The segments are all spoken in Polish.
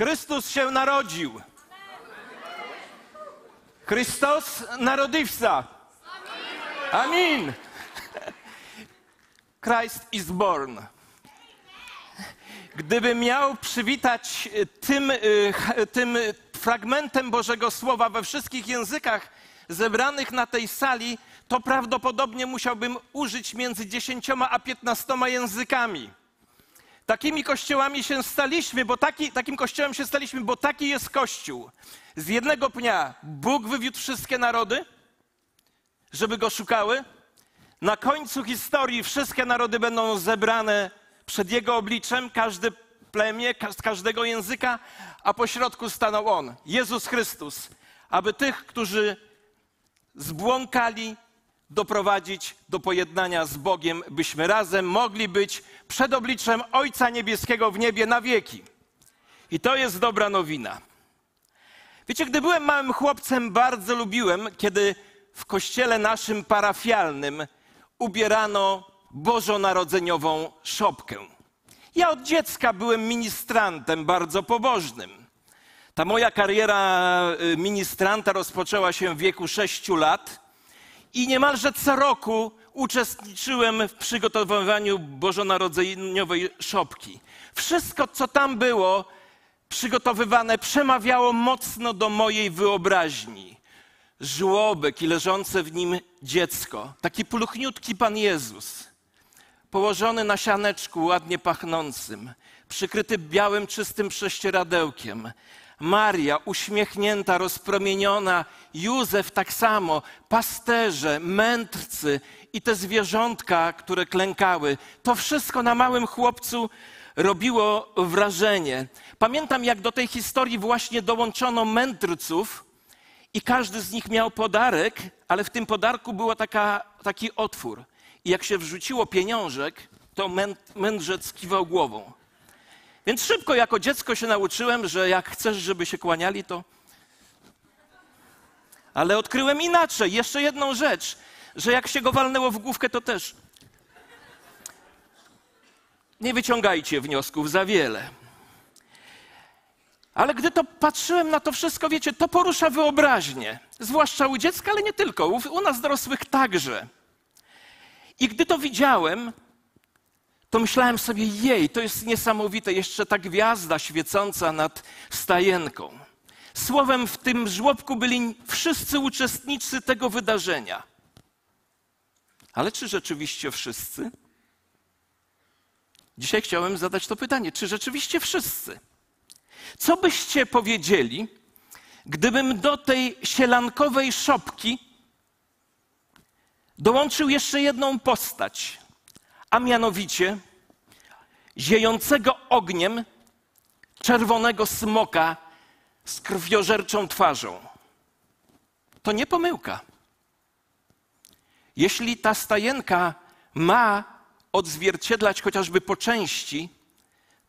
Chrystus się narodził. Chrystus narodziwca. Amin. Christ is born. Gdybym miał przywitać tym, y, tym fragmentem Bożego Słowa we wszystkich językach zebranych na tej sali, to prawdopodobnie musiałbym użyć między 10 a 15 językami. Takimi kościołami się staliśmy, bo taki, takim kościołem się staliśmy, bo taki jest Kościół. Z jednego pnia Bóg wywiódł wszystkie narody, żeby go szukały. Na końcu historii wszystkie narody będą zebrane przed Jego obliczem, każde plemię, z każdego języka, a pośrodku stanął On, Jezus Chrystus, aby tych, którzy zbłąkali, doprowadzić do pojednania z Bogiem, byśmy razem mogli być przed obliczem Ojca Niebieskiego w niebie na wieki. I to jest dobra nowina. Wiecie, gdy byłem małym chłopcem, bardzo lubiłem, kiedy w kościele naszym parafialnym ubierano bożonarodzeniową szopkę. Ja od dziecka byłem ministrantem bardzo pobożnym. Ta moja kariera y, ministranta rozpoczęła się w wieku sześciu lat i niemalże co roku uczestniczyłem w przygotowywaniu bożonarodzeniowej szopki. Wszystko, co tam było przygotowywane, przemawiało mocno do mojej wyobraźni. Żłobek i leżące w nim dziecko, taki pluchniutki Pan Jezus, położony na sianeczku ładnie pachnącym, przykryty białym, czystym prześcieradełkiem. Maria uśmiechnięta, rozpromieniona, Józef tak samo, pasterze, mędrcy i te zwierzątka, które klękały. To wszystko na małym chłopcu robiło wrażenie. Pamiętam, jak do tej historii właśnie dołączono mędrców i każdy z nich miał podarek, ale w tym podarku był taki otwór. I jak się wrzuciło pieniążek, to mę- mędrzec kiwał głową. Więc szybko jako dziecko się nauczyłem, że jak chcesz, żeby się kłaniali, to. Ale odkryłem inaczej, jeszcze jedną rzecz, że jak się go walnęło w główkę, to też. Nie wyciągajcie wniosków za wiele. Ale gdy to patrzyłem na to wszystko, wiecie, to porusza wyobraźnię. Zwłaszcza u dziecka, ale nie tylko, u, u nas dorosłych także. I gdy to widziałem, to myślałem sobie, jej, to jest niesamowite, jeszcze ta gwiazda świecąca nad stajenką. Słowem, w tym żłobku byli wszyscy uczestnicy tego wydarzenia. Ale czy rzeczywiście wszyscy? Dzisiaj chciałem zadać to pytanie, czy rzeczywiście wszyscy? Co byście powiedzieli, gdybym do tej sielankowej szopki dołączył jeszcze jedną postać, a mianowicie ziejącego ogniem czerwonego smoka z krwiożerczą twarzą. To nie pomyłka. Jeśli ta stajenka ma odzwierciedlać chociażby po części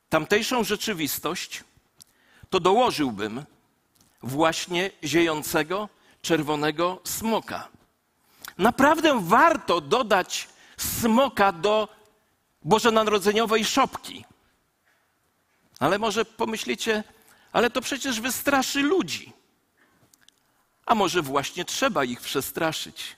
tamtejszą rzeczywistość, to dołożyłbym właśnie ziejącego czerwonego smoka. Naprawdę warto dodać smoka do bożonarodzeniowej szopki. Ale może pomyślicie, ale to przecież wystraszy ludzi. A może właśnie trzeba ich przestraszyć?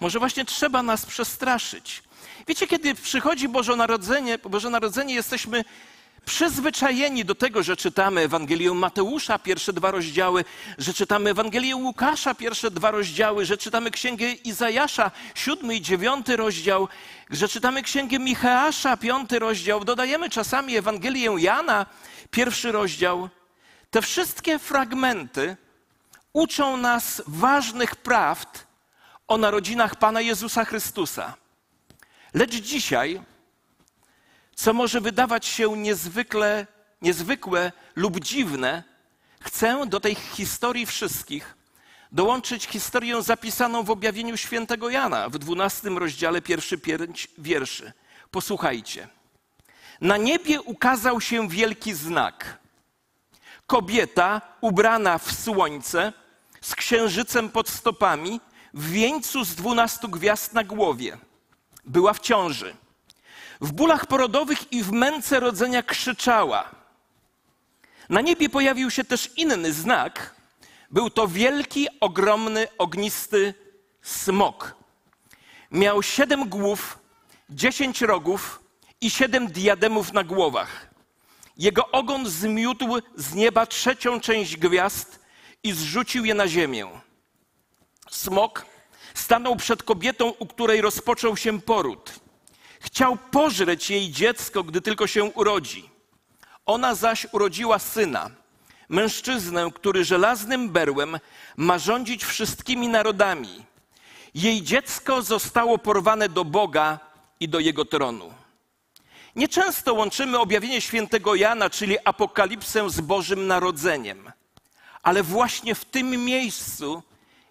Może właśnie trzeba nas przestraszyć. Wiecie, kiedy przychodzi Boże Narodzenie, Boże Narodzenie jesteśmy przyzwyczajeni do tego, że czytamy Ewangelię Mateusza, pierwsze dwa rozdziały, że czytamy Ewangelię Łukasza, pierwsze dwa rozdziały, że czytamy Księgę Izajasza, siódmy i dziewiąty rozdział, że czytamy Księgę Micheasza, piąty rozdział, dodajemy czasami Ewangelię Jana, pierwszy rozdział. Te wszystkie fragmenty uczą nas ważnych prawd o narodzinach Pana Jezusa Chrystusa. Lecz dzisiaj co może wydawać się niezwykle, niezwykłe lub dziwne, chcę do tej historii wszystkich dołączyć historię zapisaną w objawieniu świętego Jana w 12 rozdziale, pierwszy pięć wierszy. Posłuchajcie. Na niebie ukazał się wielki znak. Kobieta ubrana w słońce, z księżycem pod stopami, w wieńcu z dwunastu gwiazd na głowie. Była w ciąży w bólach porodowych i w męce rodzenia krzyczała. Na niebie pojawił się też inny znak. Był to wielki, ogromny, ognisty smok. Miał siedem głów, dziesięć rogów i siedem diademów na głowach. Jego ogon zmiótł z nieba trzecią część gwiazd i zrzucił je na ziemię. Smok stanął przed kobietą, u której rozpoczął się poród. Chciał pożreć jej dziecko, gdy tylko się urodzi. Ona zaś urodziła syna, mężczyznę, który żelaznym berłem ma rządzić wszystkimi narodami. Jej dziecko zostało porwane do Boga i do jego tronu. Nieczęsto łączymy objawienie świętego Jana, czyli apokalipsę z Bożym Narodzeniem, ale właśnie w tym miejscu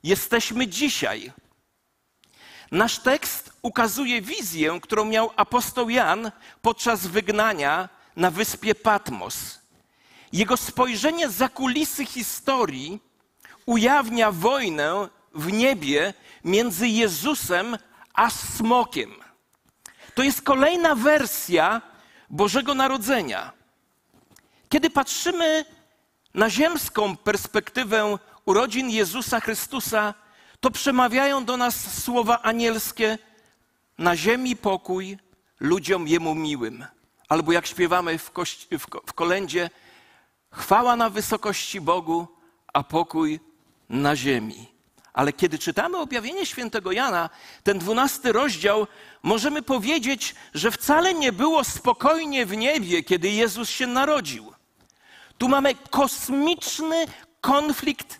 jesteśmy dzisiaj. Nasz tekst ukazuje wizję, którą miał apostoł Jan podczas wygnania na wyspie Patmos. Jego spojrzenie za kulisy historii ujawnia wojnę w niebie między Jezusem a smokiem. To jest kolejna wersja Bożego Narodzenia. Kiedy patrzymy na ziemską perspektywę urodzin Jezusa Chrystusa, to przemawiają do nas słowa anielskie: Na ziemi pokój ludziom jemu miłym. Albo jak śpiewamy w, kości, w, w kolędzie, chwała na wysokości Bogu, a pokój na ziemi. Ale kiedy czytamy objawienie świętego Jana, ten dwunasty rozdział, możemy powiedzieć, że wcale nie było spokojnie w niebie, kiedy Jezus się narodził. Tu mamy kosmiczny konflikt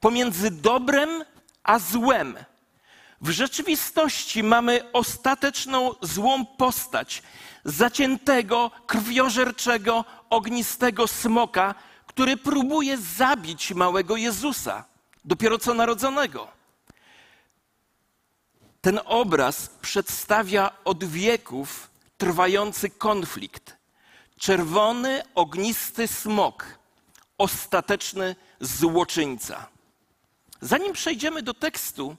pomiędzy dobrem a złem. W rzeczywistości mamy ostateczną złą postać zaciętego, krwiożerczego, ognistego smoka, który próbuje zabić małego Jezusa dopiero co narodzonego. Ten obraz przedstawia od wieków trwający konflikt. Czerwony, ognisty smok, ostateczny złoczyńca. Zanim przejdziemy do tekstu,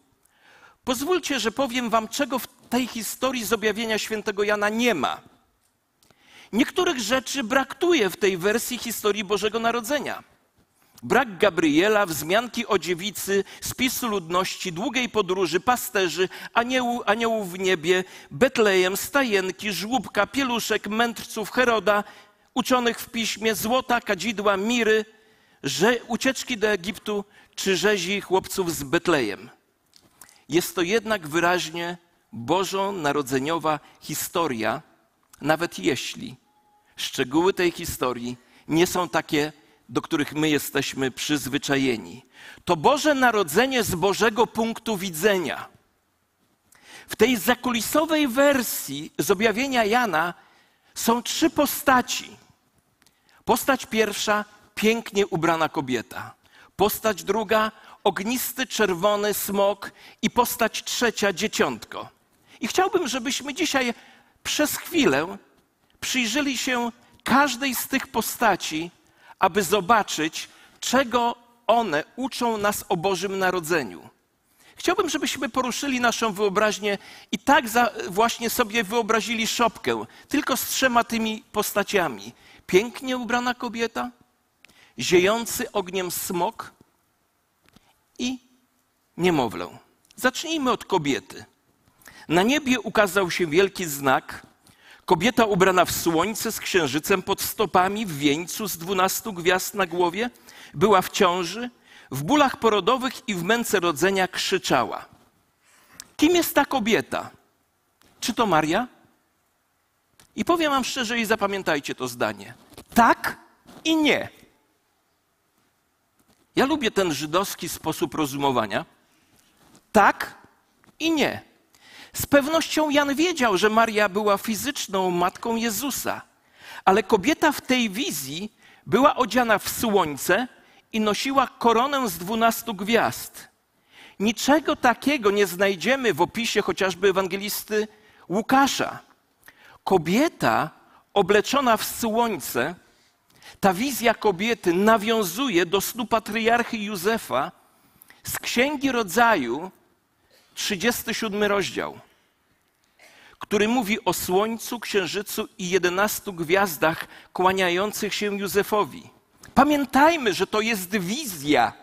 pozwólcie, że powiem Wam, czego w tej historii z objawienia świętego Jana nie ma. Niektórych rzeczy brakuje w tej wersji historii Bożego Narodzenia. Brak Gabriela, wzmianki o dziewicy, spisu ludności, długiej podróży, pasterzy, anioł, aniołów w niebie, Betlejem, stajenki, żłóbka, pieluszek, mędrców, Heroda, uczonych w piśmie, złota, kadzidła, miry, że ucieczki do Egiptu czy rzezi chłopców z Betlejem. Jest to jednak wyraźnie bożo-narodzeniowa historia, nawet jeśli szczegóły tej historii nie są takie do których my jesteśmy przyzwyczajeni. To Boże Narodzenie z Bożego punktu widzenia. W tej zakulisowej wersji z objawienia Jana są trzy postaci. Postać pierwsza pięknie ubrana kobieta. Postać druga ognisty czerwony smok i postać trzecia dzieciątko. I chciałbym, żebyśmy dzisiaj przez chwilę przyjrzeli się każdej z tych postaci aby zobaczyć, czego one uczą nas o Bożym Narodzeniu. Chciałbym, żebyśmy poruszyli naszą wyobraźnię i tak właśnie sobie wyobrazili szopkę, tylko z trzema tymi postaciami. Pięknie ubrana kobieta, ziejący ogniem smok i niemowlę. Zacznijmy od kobiety. Na niebie ukazał się wielki znak, Kobieta ubrana w słońce z księżycem pod stopami, w wieńcu z dwunastu gwiazd na głowie, była w ciąży, w bólach porodowych i w męce rodzenia krzyczała. Kim jest ta kobieta? Czy to Maria? I powiem wam szczerze i zapamiętajcie to zdanie. Tak i nie. Ja lubię ten żydowski sposób rozumowania. Tak i nie. Z pewnością Jan wiedział, że Maria była fizyczną matką Jezusa, ale kobieta w tej wizji była odziana w słońce i nosiła koronę z dwunastu gwiazd. Niczego takiego nie znajdziemy w opisie chociażby ewangelisty Łukasza. Kobieta obleczona w słońce, ta wizja kobiety nawiązuje do snu patriarchy Józefa z Księgi Rodzaju, 37 rozdział, który mówi o słońcu, księżycu i jedenastu gwiazdach kłaniających się Józefowi. Pamiętajmy, że to jest wizja.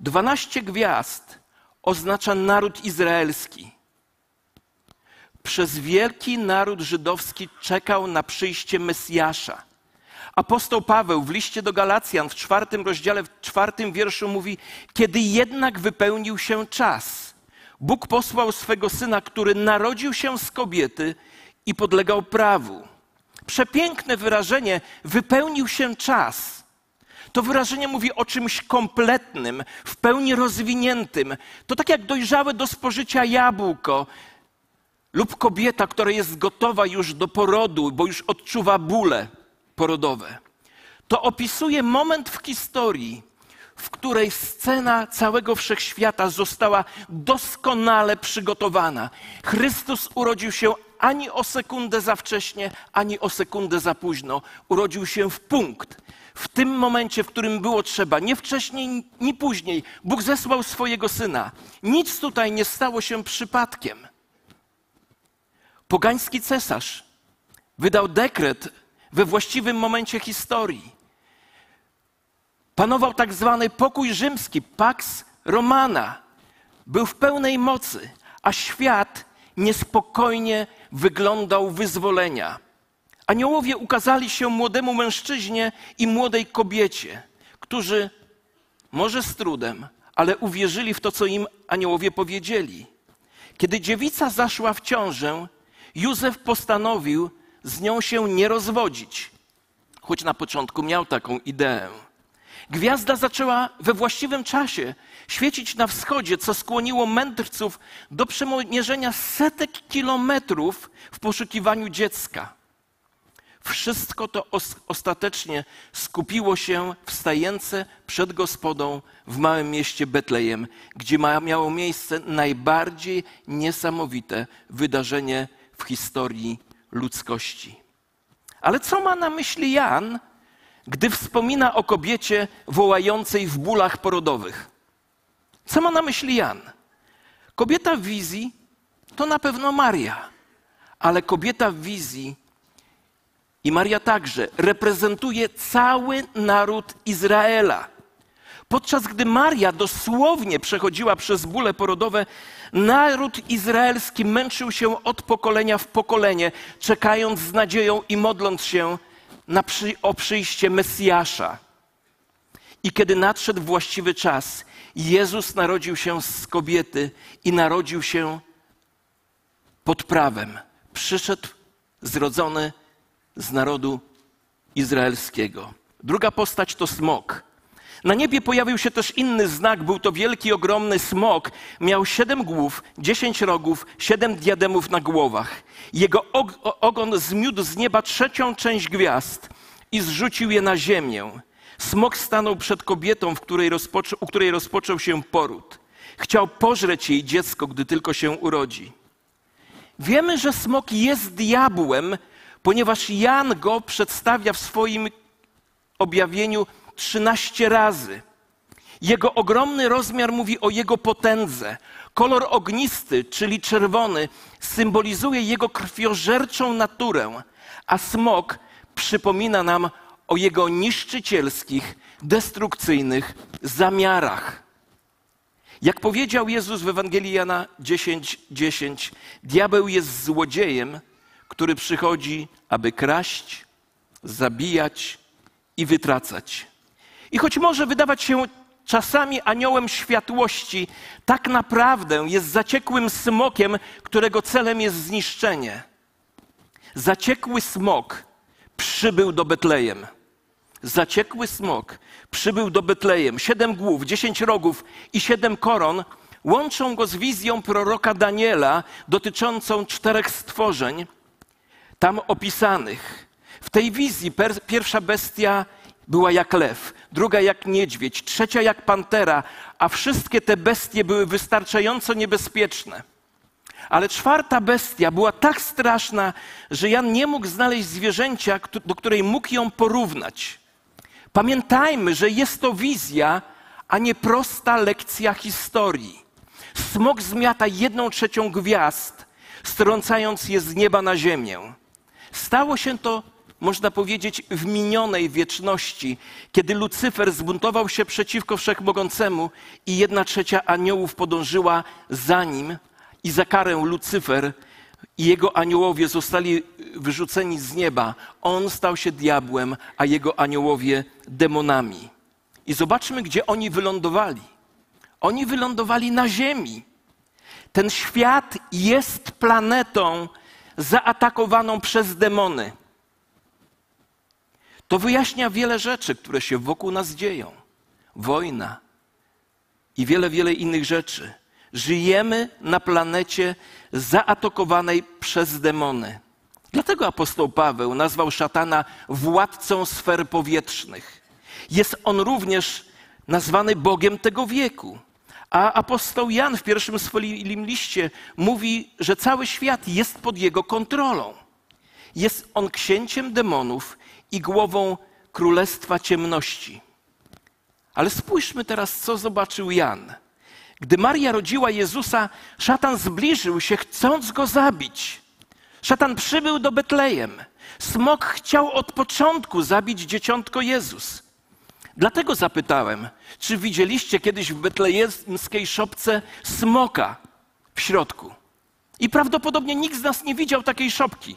Dwanaście gwiazd oznacza naród izraelski. Przez wielki naród żydowski czekał na przyjście Mesjasza. Apostoł Paweł w liście do Galacjan w czwartym rozdziale, w czwartym wierszu mówi: Kiedy jednak wypełnił się czas, Bóg posłał swego syna, który narodził się z kobiety i podlegał prawu. Przepiękne wyrażenie, wypełnił się czas. To wyrażenie mówi o czymś kompletnym, w pełni rozwiniętym. To tak jak dojrzałe do spożycia jabłko lub kobieta, która jest gotowa już do porodu, bo już odczuwa bóle porodowe. To opisuje moment w historii, w której scena całego wszechświata została doskonale przygotowana. Chrystus urodził się ani o sekundę za wcześnie, ani o sekundę za późno. Urodził się w punkt. W tym momencie, w którym było trzeba, nie wcześniej, ni później, Bóg zesłał swojego syna. Nic tutaj nie stało się przypadkiem. Pogański cesarz wydał dekret we właściwym momencie historii. Panował tak zwany pokój rzymski, Pax Romana. Był w pełnej mocy, a świat niespokojnie wyglądał wyzwolenia. Aniołowie ukazali się młodemu mężczyźnie i młodej kobiecie, którzy może z trudem, ale uwierzyli w to, co im aniołowie powiedzieli. Kiedy dziewica zaszła w ciążę, Józef postanowił z nią się nie rozwodzić, choć na początku miał taką ideę. Gwiazda zaczęła we właściwym czasie świecić na wschodzie, co skłoniło mędrców do przemierzenia setek kilometrów w poszukiwaniu dziecka. Wszystko to ostatecznie skupiło się w stajence przed gospodą w małym mieście Betlejem, gdzie miało miejsce najbardziej niesamowite wydarzenie w historii ludzkości. Ale co ma na myśli Jan, gdy wspomina o kobiecie wołającej w bólach porodowych? Co ma na myśli Jan? Kobieta w wizji to na pewno Maria, ale kobieta w wizji i Maria także reprezentuje cały naród Izraela. Podczas gdy Maria dosłownie przechodziła przez bóle porodowe, naród izraelski męczył się od pokolenia w pokolenie, czekając z nadzieją i modląc się na przy, o przyjście Mesjasza. I kiedy nadszedł właściwy czas, Jezus narodził się z kobiety i narodził się pod prawem. Przyszedł zrodzony z narodu izraelskiego. Druga postać to smok. Na niebie pojawił się też inny znak, był to wielki, ogromny smok. Miał siedem głów, dziesięć rogów, siedem diademów na głowach. Jego ogon zmiódł z nieba trzecią część gwiazd i zrzucił je na ziemię. Smok stanął przed kobietą, której u której rozpoczął się poród. Chciał pożreć jej dziecko, gdy tylko się urodzi. Wiemy, że smok jest diabłem, ponieważ Jan go przedstawia w swoim objawieniu 13 razy. Jego ogromny rozmiar mówi o jego potędze. Kolor ognisty, czyli czerwony, symbolizuje jego krwiożerczą naturę, a smok przypomina nam o jego niszczycielskich, destrukcyjnych zamiarach. Jak powiedział Jezus w Ewangelii Jana 10:10, 10, diabeł jest złodziejem, który przychodzi, aby kraść, zabijać i wytracać. I choć może wydawać się czasami aniołem światłości, tak naprawdę jest zaciekłym smokiem, którego celem jest zniszczenie. Zaciekły smok przybył do Betlejem. Zaciekły smok przybył do Betlejem. Siedem głów, dziesięć rogów i siedem koron łączą go z wizją proroka Daniela dotyczącą czterech stworzeń tam opisanych. W tej wizji pierwsza bestia była jak lew, druga jak niedźwiedź, trzecia jak pantera, a wszystkie te bestie były wystarczająco niebezpieczne. Ale czwarta bestia była tak straszna, że Jan nie mógł znaleźć zwierzęcia, do której mógł ją porównać. Pamiętajmy, że jest to wizja, a nie prosta lekcja historii. Smok zmiata jedną trzecią gwiazd, strącając je z nieba na ziemię. Stało się to można powiedzieć, w minionej wieczności, kiedy Lucyfer zbuntował się przeciwko wszechmogącemu i jedna trzecia aniołów podążyła za nim i za karę Lucyfer i jego aniołowie zostali wyrzuceni z nieba. On stał się diabłem, a jego aniołowie demonami. I zobaczmy, gdzie oni wylądowali. Oni wylądowali na ziemi. Ten świat jest planetą zaatakowaną przez demony. To wyjaśnia wiele rzeczy, które się wokół nas dzieją. Wojna i wiele, wiele innych rzeczy. Żyjemy na planecie zaatakowanej przez demony. Dlatego apostoł Paweł nazwał szatana władcą sfer powietrznych. Jest on również nazwany Bogiem tego wieku. A apostoł Jan w pierwszym swoim liście mówi, że cały świat jest pod jego kontrolą. Jest on księciem demonów i głową królestwa ciemności. Ale spójrzmy teraz, co zobaczył Jan. Gdy Maria rodziła Jezusa, szatan zbliżył się, chcąc go zabić. Szatan przybył do Betlejem. Smok chciał od początku zabić dzieciątko Jezus. Dlatego zapytałem, czy widzieliście kiedyś w betlejemskiej szopce smoka w środku? I prawdopodobnie nikt z nas nie widział takiej szopki.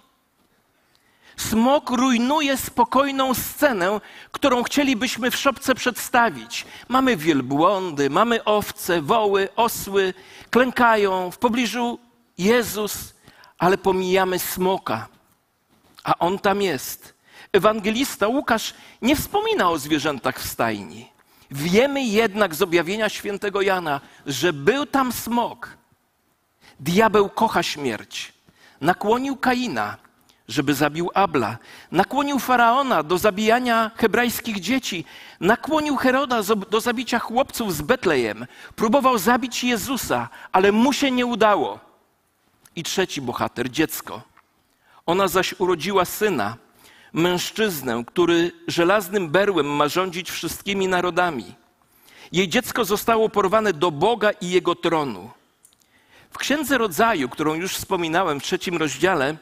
Smok rujnuje spokojną scenę, którą chcielibyśmy w szopce przedstawić. Mamy wielbłądy, mamy owce, woły, osły, klękają w pobliżu Jezus, ale pomijamy smoka, a on tam jest. Ewangelista Łukasz nie wspomina o zwierzętach w stajni. Wiemy jednak z objawienia świętego Jana, że był tam smok. Diabeł kocha śmierć. Nakłonił Kaina, żeby zabił Abla. Nakłonił faraona do zabijania hebrajskich dzieci. Nakłonił Heroda do zabicia chłopców z Betlejem. Próbował zabić Jezusa, ale mu się nie udało. I trzeci bohater, dziecko. Ona zaś urodziła syna mężczyznę, który żelaznym berłem ma rządzić wszystkimi narodami. Jej dziecko zostało porwane do Boga i jego tronu. W Księdze Rodzaju, którą już wspominałem w trzecim rozdziale,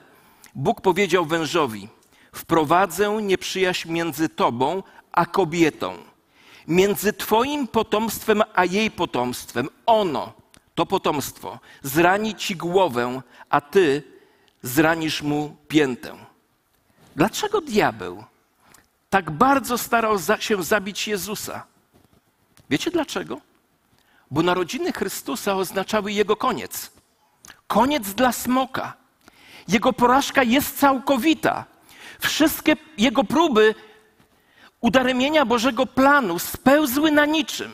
Bóg powiedział wężowi: Wprowadzę nieprzyjaźń między tobą a kobietą, między twoim potomstwem a jej potomstwem. Ono, to potomstwo, zrani ci głowę, a ty zranisz mu piętę. Dlaczego diabeł tak bardzo starał się zabić Jezusa? Wiecie dlaczego? Bo narodziny Chrystusa oznaczały jego koniec. Koniec dla smoka. Jego porażka jest całkowita. Wszystkie jego próby udaremienia Bożego planu spełzły na niczym.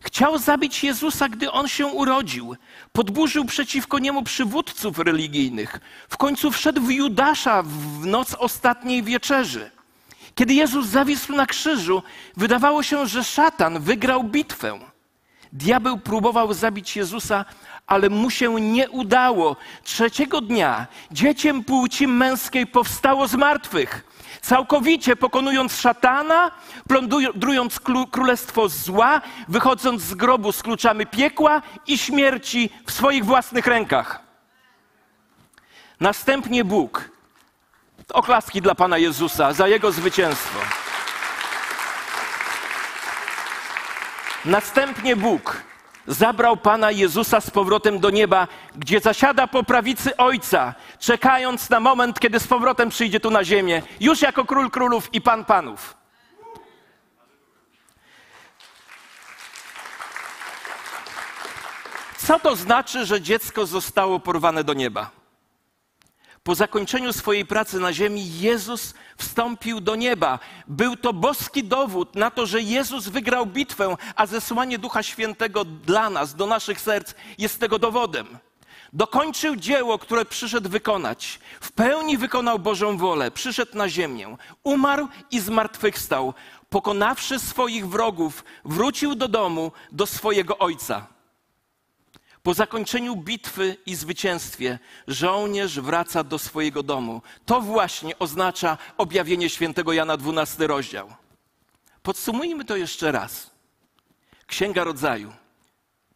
Chciał zabić Jezusa, gdy on się urodził. Podburzył przeciwko niemu przywódców religijnych. W końcu wszedł w Judasza w noc ostatniej wieczerzy. Kiedy Jezus zawisł na krzyżu, wydawało się, że szatan wygrał bitwę. Diabeł próbował zabić Jezusa, ale mu się nie udało. Trzeciego dnia dzieciem płci męskiej powstało z martwych całkowicie pokonując szatana, plądrując królestwo zła, wychodząc z grobu z kluczami piekła i śmierci w swoich własnych rękach. Następnie Bóg. Oklaski dla Pana Jezusa za Jego zwycięstwo. Następnie Bóg zabrał Pana Jezusa z powrotem do nieba, gdzie zasiada po prawicy Ojca, czekając na moment, kiedy z powrotem przyjdzie tu na ziemię, już jako król królów i pan panów. Co to znaczy, że dziecko zostało porwane do nieba? Po zakończeniu swojej pracy na ziemi Jezus wstąpił do nieba. Był to boski dowód na to, że Jezus wygrał bitwę, a zesłanie Ducha Świętego dla nas, do naszych serc jest tego dowodem. Dokończył dzieło, które przyszedł wykonać. W pełni wykonał Bożą wolę, przyszedł na ziemię, umarł i zmartwychwstał. Pokonawszy swoich wrogów, wrócił do domu, do swojego ojca. Po zakończeniu bitwy i zwycięstwie żołnierz wraca do swojego domu. To właśnie oznacza objawienie świętego Jana 12 rozdział. Podsumujmy to jeszcze raz. Księga Rodzaju,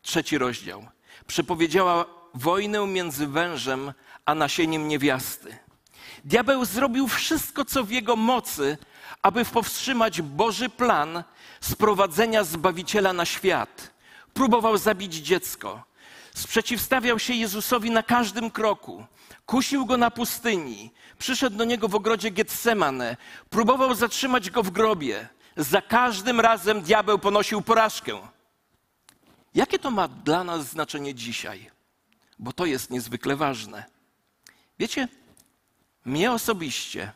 trzeci rozdział, przepowiedziała wojnę między wężem a nasieniem niewiasty. Diabeł zrobił wszystko, co w jego mocy, aby powstrzymać Boży plan sprowadzenia Zbawiciela na świat. Próbował zabić dziecko. Sprzeciwstawiał się Jezusowi na każdym kroku. Kusił go na pustyni. Przyszedł do niego w ogrodzie Getsemane. Próbował zatrzymać go w grobie. Za każdym razem diabeł ponosił porażkę. Jakie to ma dla nas znaczenie dzisiaj? Bo to jest niezwykle ważne. Wiecie, mnie osobiście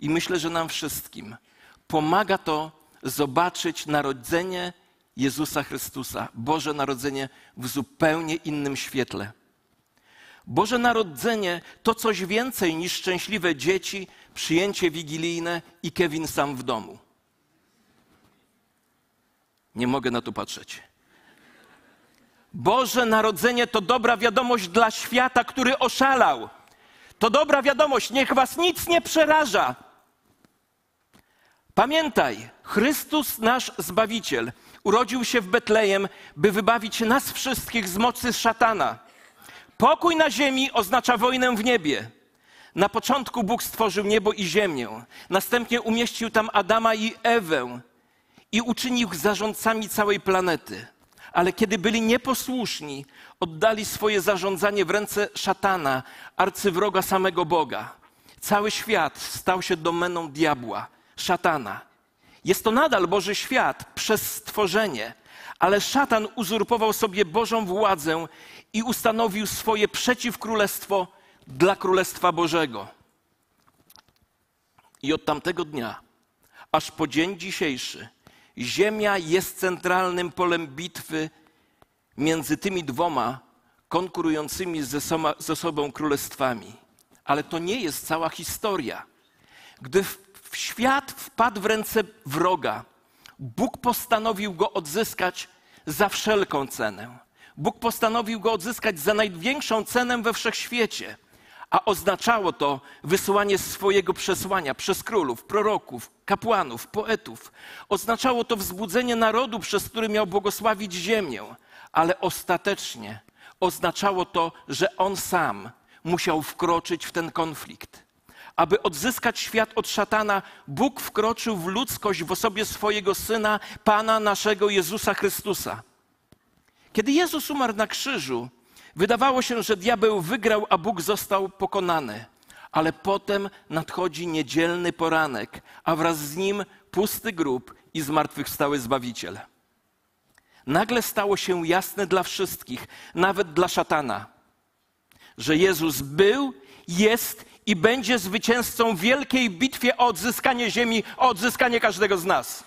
i myślę, że nam wszystkim pomaga to zobaczyć narodzenie Jezusa Chrystusa, Boże Narodzenie w zupełnie innym świetle. Boże Narodzenie to coś więcej niż szczęśliwe dzieci, przyjęcie wigilijne i Kevin sam w domu. Nie mogę na to patrzeć. Boże Narodzenie to dobra wiadomość dla świata, który oszalał. To dobra wiadomość, niech was nic nie przeraża. Pamiętaj, Chrystus, nasz Zbawiciel, urodził się w Betlejem, by wybawić nas wszystkich z mocy szatana. Pokój na ziemi oznacza wojnę w niebie. Na początku Bóg stworzył niebo i ziemię. Następnie umieścił tam Adama i Ewę i uczynił ich zarządcami całej planety. Ale kiedy byli nieposłuszni, oddali swoje zarządzanie w ręce szatana, arcywroga samego Boga. Cały świat stał się domeną diabła, szatana. Jest to nadal Boży świat przez stworzenie, ale szatan uzurpował sobie Bożą władzę i ustanowił swoje przeciwkrólestwo dla Królestwa Bożego. I od tamtego dnia, aż po dzień dzisiejszy, Ziemia jest centralnym polem bitwy między tymi dwoma konkurującymi ze, soma, ze sobą królestwami. Ale to nie jest cała historia. Gdy w, w świat wpadł w ręce wroga, Bóg postanowił go odzyskać za wszelką cenę. Bóg postanowił go odzyskać za największą cenę we wszechświecie a oznaczało to wysyłanie swojego przesłania przez królów, proroków, kapłanów, poetów. Oznaczało to wzbudzenie narodu, przez który miał błogosławić ziemię, ale ostatecznie oznaczało to, że on sam musiał wkroczyć w ten konflikt. Aby odzyskać świat od szatana, Bóg wkroczył w ludzkość w osobie swojego syna, Pana naszego Jezusa Chrystusa. Kiedy Jezus umarł na krzyżu, Wydawało się, że diabeł wygrał, a Bóg został pokonany. Ale potem nadchodzi niedzielny poranek, a wraz z nim pusty grób i zmartwychwstały Zbawiciel. Nagle stało się jasne dla wszystkich, nawet dla szatana, że Jezus był, jest i będzie zwycięzcą wielkiej bitwie o odzyskanie ziemi, o odzyskanie każdego z nas.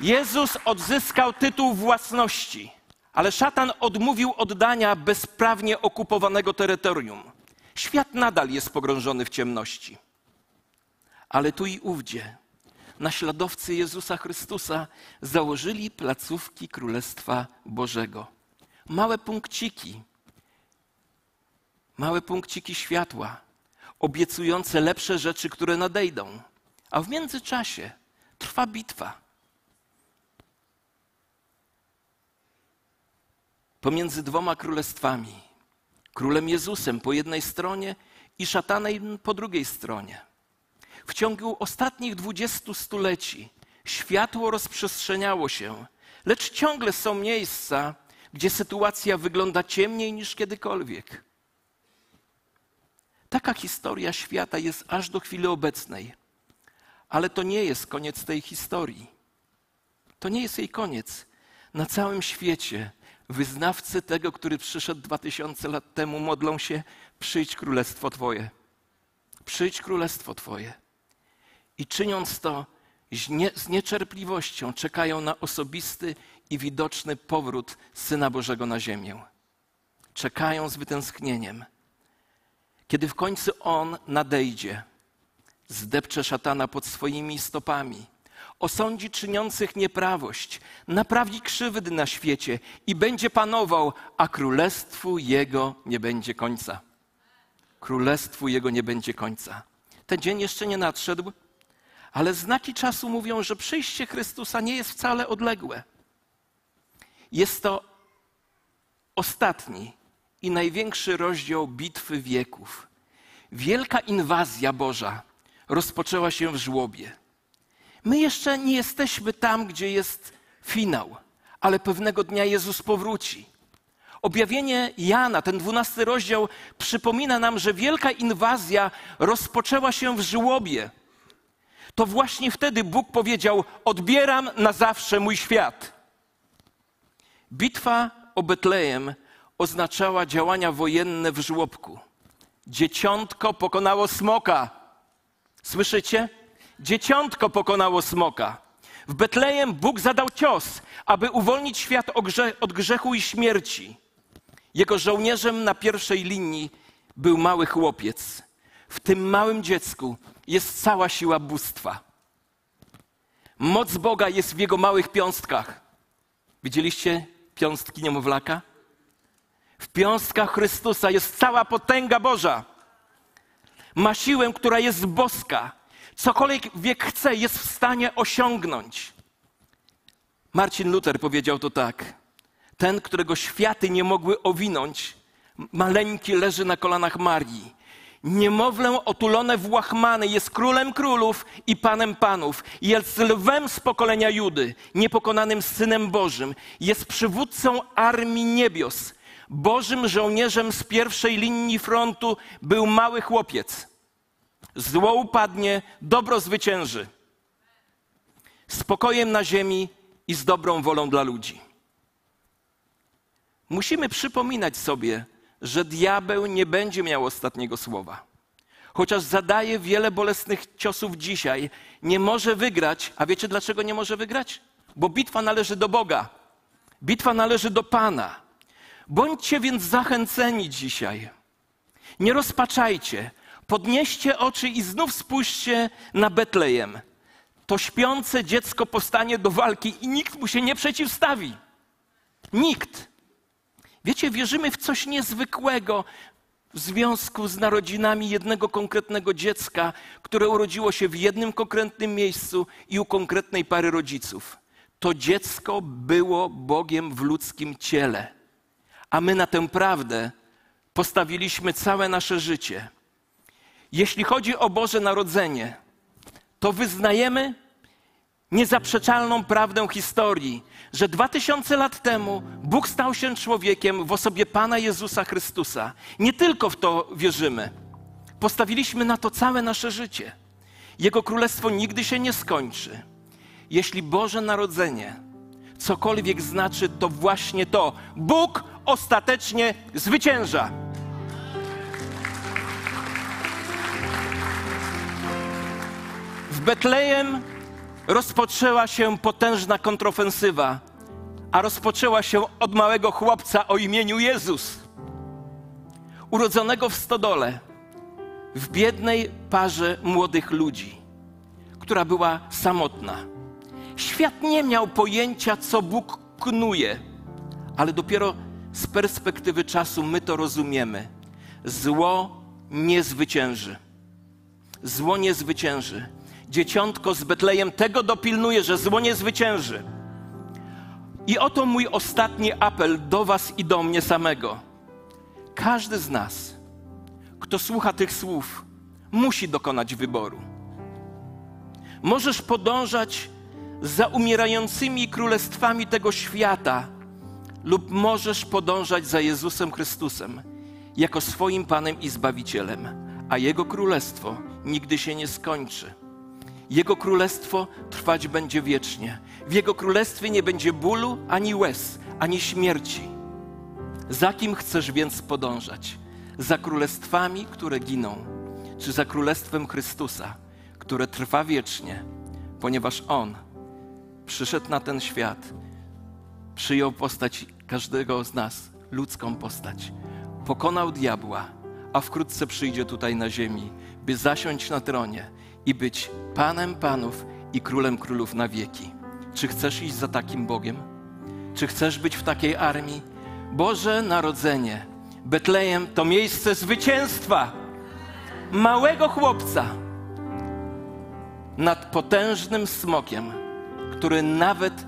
Jezus odzyskał tytuł własności, ale szatan odmówił oddania bezprawnie okupowanego terytorium. Świat nadal jest pogrążony w ciemności. Ale tu i ówdzie naśladowcy Jezusa Chrystusa założyli placówki Królestwa Bożego. Małe punkciki, małe punkciki światła, obiecujące lepsze rzeczy, które nadejdą. A w międzyczasie trwa bitwa. pomiędzy dwoma królestwami. Królem Jezusem po jednej stronie i szatanem po drugiej stronie. W ciągu ostatnich dwudziestu stuleci światło rozprzestrzeniało się, lecz ciągle są miejsca, gdzie sytuacja wygląda ciemniej niż kiedykolwiek. Taka historia świata jest aż do chwili obecnej. Ale to nie jest koniec tej historii. To nie jest jej koniec. Na całym świecie Wyznawcy tego, który przyszedł dwa tysiące lat temu, modlą się: Przyjdź królestwo Twoje. Przyjdź królestwo Twoje. I czyniąc to z, nie, z niecierpliwością, czekają na osobisty i widoczny powrót Syna Bożego na ziemię. Czekają z wytęsknieniem. Kiedy w końcu On nadejdzie, zdepcze szatana pod swoimi stopami osądzi czyniących nieprawość, naprawi krzywdy na świecie i będzie panował, a królestwu Jego nie będzie końca. Królestwu Jego nie będzie końca. Ten dzień jeszcze nie nadszedł, ale znaki czasu mówią, że przyjście Chrystusa nie jest wcale odległe. Jest to ostatni i największy rozdział bitwy wieków. Wielka inwazja Boża rozpoczęła się w żłobie. My jeszcze nie jesteśmy tam, gdzie jest finał, ale pewnego dnia Jezus powróci. Objawienie Jana, ten dwunasty rozdział, przypomina nam, że wielka inwazja rozpoczęła się w żłobie. To właśnie wtedy Bóg powiedział: Odbieram na zawsze mój świat. Bitwa o Betlejem oznaczała działania wojenne w żłobku. Dzieciątko pokonało smoka. Słyszycie? Dzieciątko pokonało smoka. W Betlejem Bóg zadał cios, aby uwolnić świat od grzechu i śmierci. Jego żołnierzem na pierwszej linii był mały chłopiec. W tym małym dziecku jest cała siła bóstwa. Moc Boga jest w jego małych piąstkach. Widzieliście piąstki niemowlaka? W piąstkach Chrystusa jest cała potęga Boża. Ma siłę, która jest boska. Cokolwiek wiek chce, jest w stanie osiągnąć. Marcin Luther powiedział to tak. Ten, którego światy nie mogły owinąć, maleńki leży na kolanach Marii. Niemowlę otulone w łachmany jest królem królów i panem panów. Jest lwem z pokolenia Judy, niepokonanym synem Bożym. Jest przywódcą armii niebios. Bożym żołnierzem z pierwszej linii frontu był mały chłopiec. Zło upadnie, dobro zwycięży. Spokojem na ziemi i z dobrą wolą dla ludzi. Musimy przypominać sobie, że diabeł nie będzie miał ostatniego słowa. Chociaż zadaje wiele bolesnych ciosów dzisiaj, nie może wygrać. A wiecie dlaczego nie może wygrać? Bo bitwa należy do Boga. Bitwa należy do Pana. Bądźcie więc zachęceni dzisiaj. Nie rozpaczajcie. Podnieście oczy i znów spójrzcie na Betlejem. To śpiące dziecko powstanie do walki i nikt mu się nie przeciwstawi. Nikt. Wiecie, wierzymy w coś niezwykłego w związku z narodzinami jednego konkretnego dziecka, które urodziło się w jednym konkretnym miejscu i u konkretnej pary rodziców. To dziecko było Bogiem w ludzkim ciele, a my na tę prawdę postawiliśmy całe nasze życie. Jeśli chodzi o Boże Narodzenie, to wyznajemy niezaprzeczalną prawdę historii, że dwa tysiące lat temu Bóg stał się człowiekiem w osobie Pana Jezusa Chrystusa. Nie tylko w to wierzymy. Postawiliśmy na to całe nasze życie. Jego królestwo nigdy się nie skończy. Jeśli Boże Narodzenie cokolwiek znaczy, to właśnie to. Bóg ostatecznie zwycięża. W Betlejem rozpoczęła się potężna kontrofensywa, a rozpoczęła się od małego chłopca o imieniu Jezus, urodzonego w stodole, w biednej parze młodych ludzi, która była samotna. Świat nie miał pojęcia, co Bóg knuje, ale dopiero z perspektywy czasu my to rozumiemy. Zło nie zwycięży. Zło nie zwycięży dzieciątko z Betlejem tego dopilnuje, że zło nie zwycięży. I oto mój ostatni apel do Was i do mnie samego. Każdy z nas, kto słucha tych słów, musi dokonać wyboru. Możesz podążać za umierającymi królestwami tego świata, lub możesz podążać za Jezusem Chrystusem jako swoim Panem i Zbawicielem, a Jego królestwo nigdy się nie skończy. Jego królestwo trwać będzie wiecznie. W Jego królestwie nie będzie bólu, ani łez, ani śmierci. Za kim chcesz więc podążać? Za królestwami, które giną, czy za królestwem Chrystusa, które trwa wiecznie, ponieważ On przyszedł na ten świat, przyjął postać każdego z nas, ludzką postać, pokonał diabła, a wkrótce przyjdzie tutaj na ziemi, by zasiąść na tronie i być Panem Panów i Królem Królów na wieki. Czy chcesz iść za takim Bogiem? Czy chcesz być w takiej armii? Boże Narodzenie, Betlejem to miejsce zwycięstwa małego chłopca nad potężnym smokiem, który nawet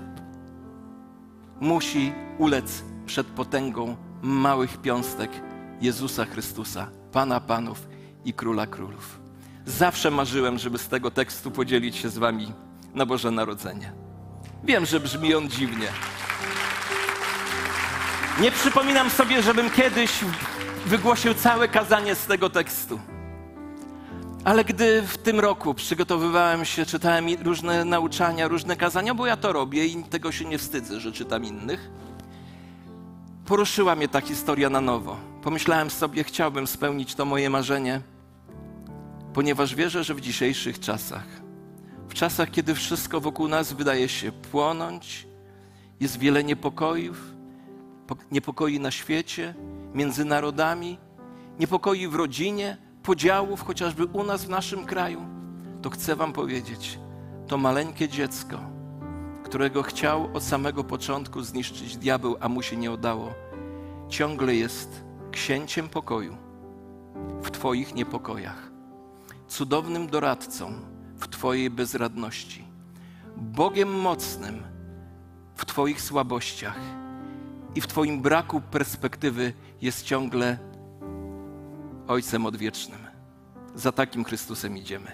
musi ulec przed potęgą małych piąstek Jezusa Chrystusa, Pana Panów i Króla Królów. Zawsze marzyłem, żeby z tego tekstu podzielić się z Wami na Boże Narodzenie. Wiem, że brzmi on dziwnie. Nie przypominam sobie, żebym kiedyś wygłosił całe kazanie z tego tekstu. Ale gdy w tym roku przygotowywałem się, czytałem różne nauczania, różne kazania, bo ja to robię i tego się nie wstydzę, że czytam innych, poruszyła mnie ta historia na nowo. Pomyślałem sobie, chciałbym spełnić to moje marzenie, ponieważ wierzę, że w dzisiejszych czasach, w czasach, kiedy wszystko wokół nas wydaje się płonąć, jest wiele niepokojów, po- niepokoi na świecie, między narodami, niepokoi w rodzinie, podziałów, chociażby u nas w naszym kraju, to chcę Wam powiedzieć, to maleńkie dziecko, którego chciał od samego początku zniszczyć diabeł, a mu się nie udało, ciągle jest księciem pokoju w Twoich niepokojach, cudownym doradcą w Twojej bezradności, Bogiem mocnym w Twoich słabościach i w Twoim braku perspektywy jest ciągle Ojcem Odwiecznym. Za takim Chrystusem idziemy.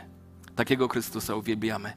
Takiego Chrystusa uwielbiamy.